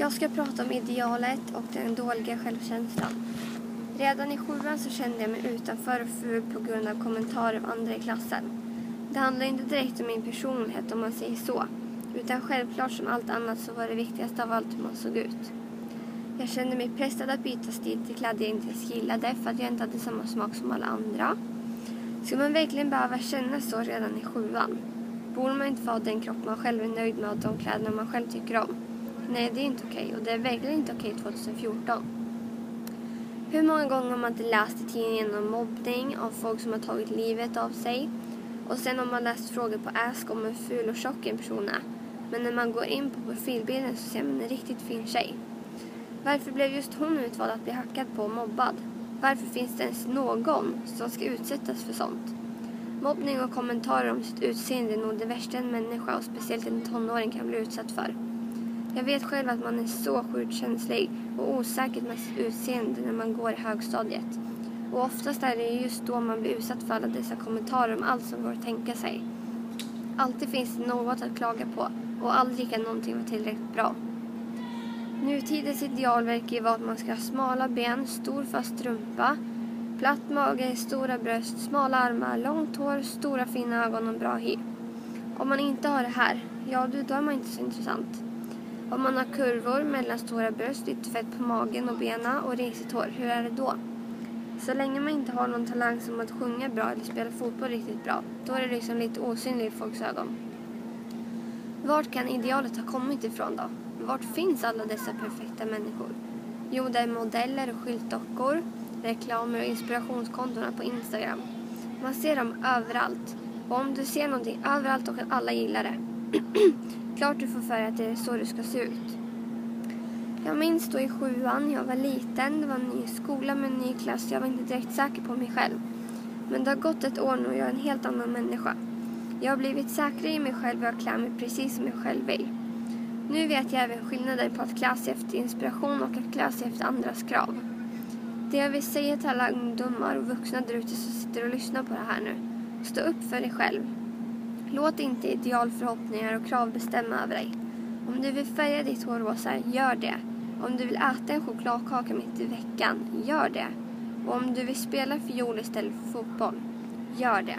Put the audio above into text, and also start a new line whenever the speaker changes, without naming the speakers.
Jag ska prata om idealet och den dåliga självkänslan. Redan i sjuan så kände jag mig utanför och ful på grund av kommentarer av andra i klassen. Det handlar inte direkt om min personlighet om man säger så. Utan självklart som allt annat så var det viktigaste av allt hur man såg ut. Jag kände mig pressad att byta stil till kläder jag inte ens gillade för att jag inte hade samma smak som alla andra. Ska man verkligen behöva känna så redan i sjuan? Borde man inte få ha den kropp man själv är nöjd med och de kläderna man själv tycker om? Nej, det är inte okej och det är verkligen inte okej 2014. Hur många gånger har man inte läst i tidningen om mobbning, av folk som har tagit livet av sig? Och sen har man läst frågor på Ask om hur ful och tjock en person är. Men när man går in på profilbilden så ser man en riktigt fin tjej. Varför blev just hon utvald att bli hackad på och mobbad? Varför finns det ens någon som ska utsättas för sånt? Mobbning och kommentarer om sitt utseende är nog det värsta en människa och speciellt en tonåring kan bli utsatt för. Jag vet själv att man är så sjukt känslig och osäker med sitt utseende när man går i högstadiet. Och oftast är det just då man blir utsatt för alla dessa kommentarer om allt som går att tänka sig. Alltid finns det något att klaga på och aldrig kan någonting vara tillräckligt bra. Nutidens ideal verkar ju vara att man ska ha smala ben, stor fast rumpa, platt mage, stora bröst, smala armar, långt hår, stora fina ögon och bra hy. Om man inte har det här, ja då är man inte så intressant. Om man har kurvor, mellanstora bröst, lite fett på magen och benen och risigt hår, hur är det då? Så länge man inte har någon talang som att sjunga bra eller spela fotboll riktigt bra, då är det liksom lite osynligt i folks ögon. Vart kan idealet ha kommit ifrån då? Vart finns alla dessa perfekta människor? Jo, det är modeller och skyltdockor, reklamer och inspirationskontona på Instagram. Man ser dem överallt. Och om du ser någonting överallt och alla gillar det, klart du får för dig att det är så du ska se ut. Jag minns då i sjuan, jag var liten, det var en ny skola med en ny klass, jag var inte direkt säker på mig själv. Men det har gått ett år nu och jag är en helt annan människa. Jag har blivit säkrare i mig själv och jag klär mig precis som jag själv vill. Nu vet jag även skillnader på att klä sig efter inspiration och att klä sig efter andras krav. Det jag vill säga till alla ungdomar och vuxna där ute som sitter och lyssnar på det här nu. Stå upp för dig själv. Låt inte idealförhoppningar och krav bestämma över dig. Om du vill färga ditt hår rosa, gör det. Om du vill äta en chokladkaka mitt i veckan, gör det. Och om du vill spela fiol istället för fotboll, gör det.